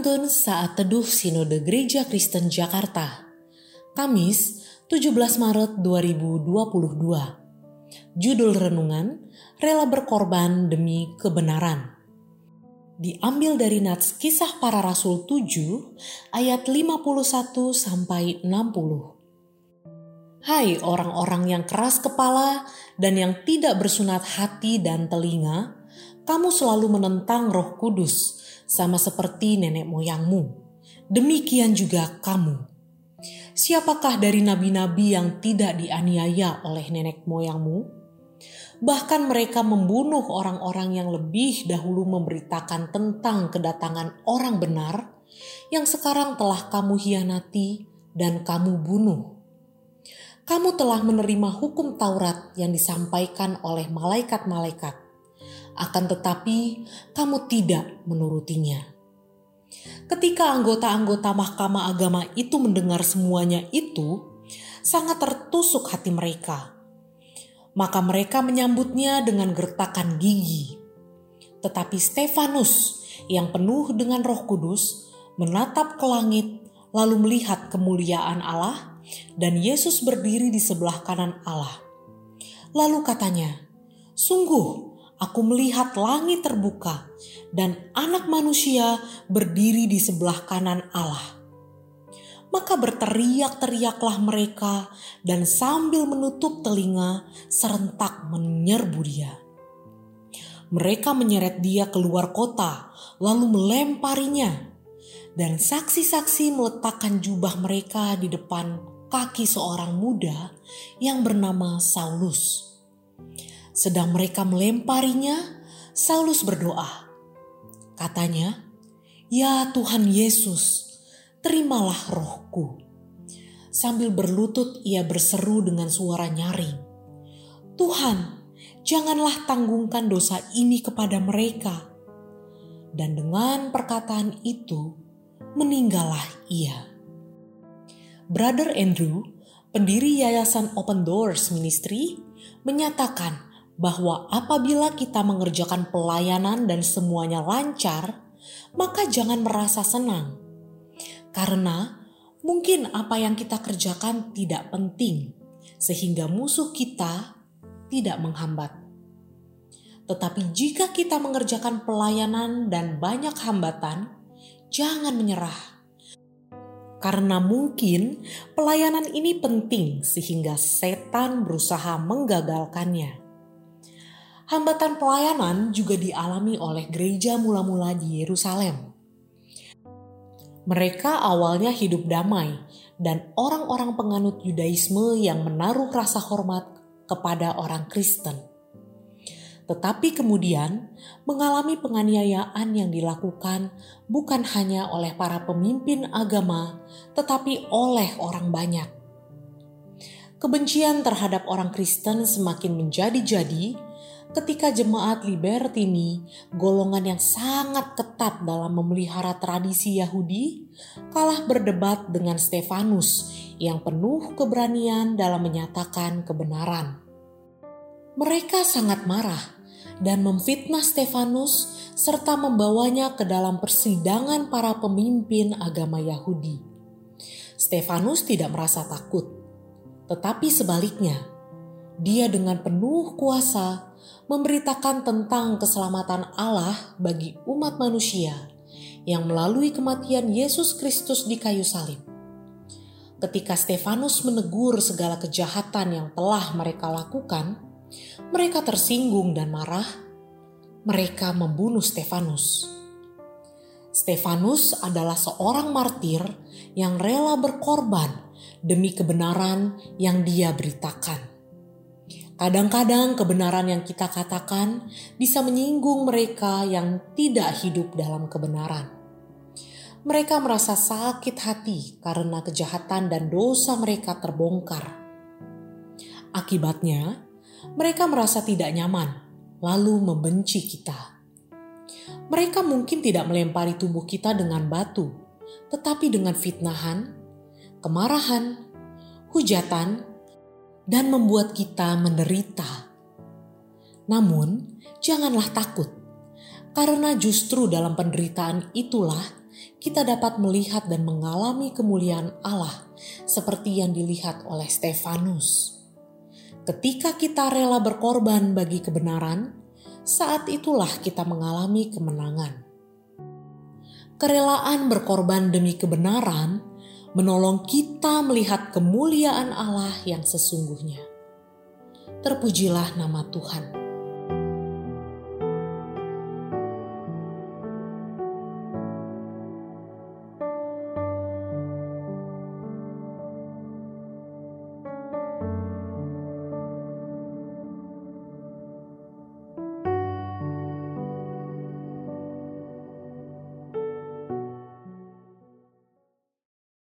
Penuntun Saat Teduh Sinode Gereja Kristen Jakarta Kamis 17 Maret 2022 Judul Renungan Rela Berkorban Demi Kebenaran. Diambil dari Nats Kisah Para Rasul 7 ayat 51 sampai 60 Hai orang-orang yang keras kepala dan yang tidak bersunat hati dan telinga, kamu selalu menentang Roh Kudus sama seperti nenek moyangmu. Demikian juga kamu. Siapakah dari nabi-nabi yang tidak dianiaya oleh nenek moyangmu? Bahkan mereka membunuh orang-orang yang lebih dahulu memberitakan tentang kedatangan orang benar yang sekarang telah kamu hianati dan kamu bunuh. Kamu telah menerima hukum Taurat yang disampaikan oleh malaikat-malaikat akan tetapi kamu tidak menurutinya. Ketika anggota-anggota Mahkamah Agama itu mendengar semuanya itu, sangat tertusuk hati mereka. Maka mereka menyambutnya dengan gertakan gigi. Tetapi Stefanus yang penuh dengan Roh Kudus menatap ke langit lalu melihat kemuliaan Allah dan Yesus berdiri di sebelah kanan Allah. Lalu katanya, "Sungguh aku melihat langit terbuka dan anak manusia berdiri di sebelah kanan Allah. Maka berteriak-teriaklah mereka dan sambil menutup telinga serentak menyerbu dia. Mereka menyeret dia keluar kota lalu melemparinya dan saksi-saksi meletakkan jubah mereka di depan kaki seorang muda yang bernama Saulus. Sedang mereka melemparinya, Saulus berdoa. Katanya, "Ya Tuhan Yesus, terimalah rohku." Sambil berlutut ia berseru dengan suara nyaring, "Tuhan, janganlah tanggungkan dosa ini kepada mereka." Dan dengan perkataan itu, meninggallah ia. Brother Andrew, pendiri Yayasan Open Doors Ministry, menyatakan bahwa apabila kita mengerjakan pelayanan dan semuanya lancar, maka jangan merasa senang. Karena mungkin apa yang kita kerjakan tidak penting, sehingga musuh kita tidak menghambat. Tetapi jika kita mengerjakan pelayanan dan banyak hambatan, jangan menyerah. Karena mungkin pelayanan ini penting sehingga setan berusaha menggagalkannya. Hambatan pelayanan juga dialami oleh gereja mula-mula di Yerusalem. Mereka awalnya hidup damai dan orang-orang penganut Yudaisme yang menaruh rasa hormat kepada orang Kristen. Tetapi kemudian mengalami penganiayaan yang dilakukan bukan hanya oleh para pemimpin agama, tetapi oleh orang banyak. Kebencian terhadap orang Kristen semakin menjadi-jadi ketika jemaat Libertini, golongan yang sangat ketat dalam memelihara tradisi Yahudi, kalah berdebat dengan Stefanus yang penuh keberanian dalam menyatakan kebenaran. Mereka sangat marah dan memfitnah Stefanus serta membawanya ke dalam persidangan para pemimpin agama Yahudi. Stefanus tidak merasa takut, tetapi sebaliknya, dia dengan penuh kuasa memberitakan tentang keselamatan Allah bagi umat manusia yang melalui kematian Yesus Kristus di kayu salib. Ketika Stefanus menegur segala kejahatan yang telah mereka lakukan, mereka tersinggung dan marah. Mereka membunuh Stefanus. Stefanus adalah seorang martir yang rela berkorban demi kebenaran yang dia beritakan. Kadang-kadang kebenaran yang kita katakan bisa menyinggung mereka yang tidak hidup dalam kebenaran. Mereka merasa sakit hati karena kejahatan dan dosa mereka terbongkar. Akibatnya, mereka merasa tidak nyaman, lalu membenci kita. Mereka mungkin tidak melempari tubuh kita dengan batu, tetapi dengan fitnahan, kemarahan, hujatan, dan membuat kita menderita. Namun, janganlah takut, karena justru dalam penderitaan itulah kita dapat melihat dan mengalami kemuliaan Allah seperti yang dilihat oleh Stefanus. Ketika kita rela berkorban bagi kebenaran, saat itulah kita mengalami kemenangan. Kerelaan berkorban demi kebenaran menolong kita melihat kemuliaan Allah yang sesungguhnya. Terpujilah nama Tuhan.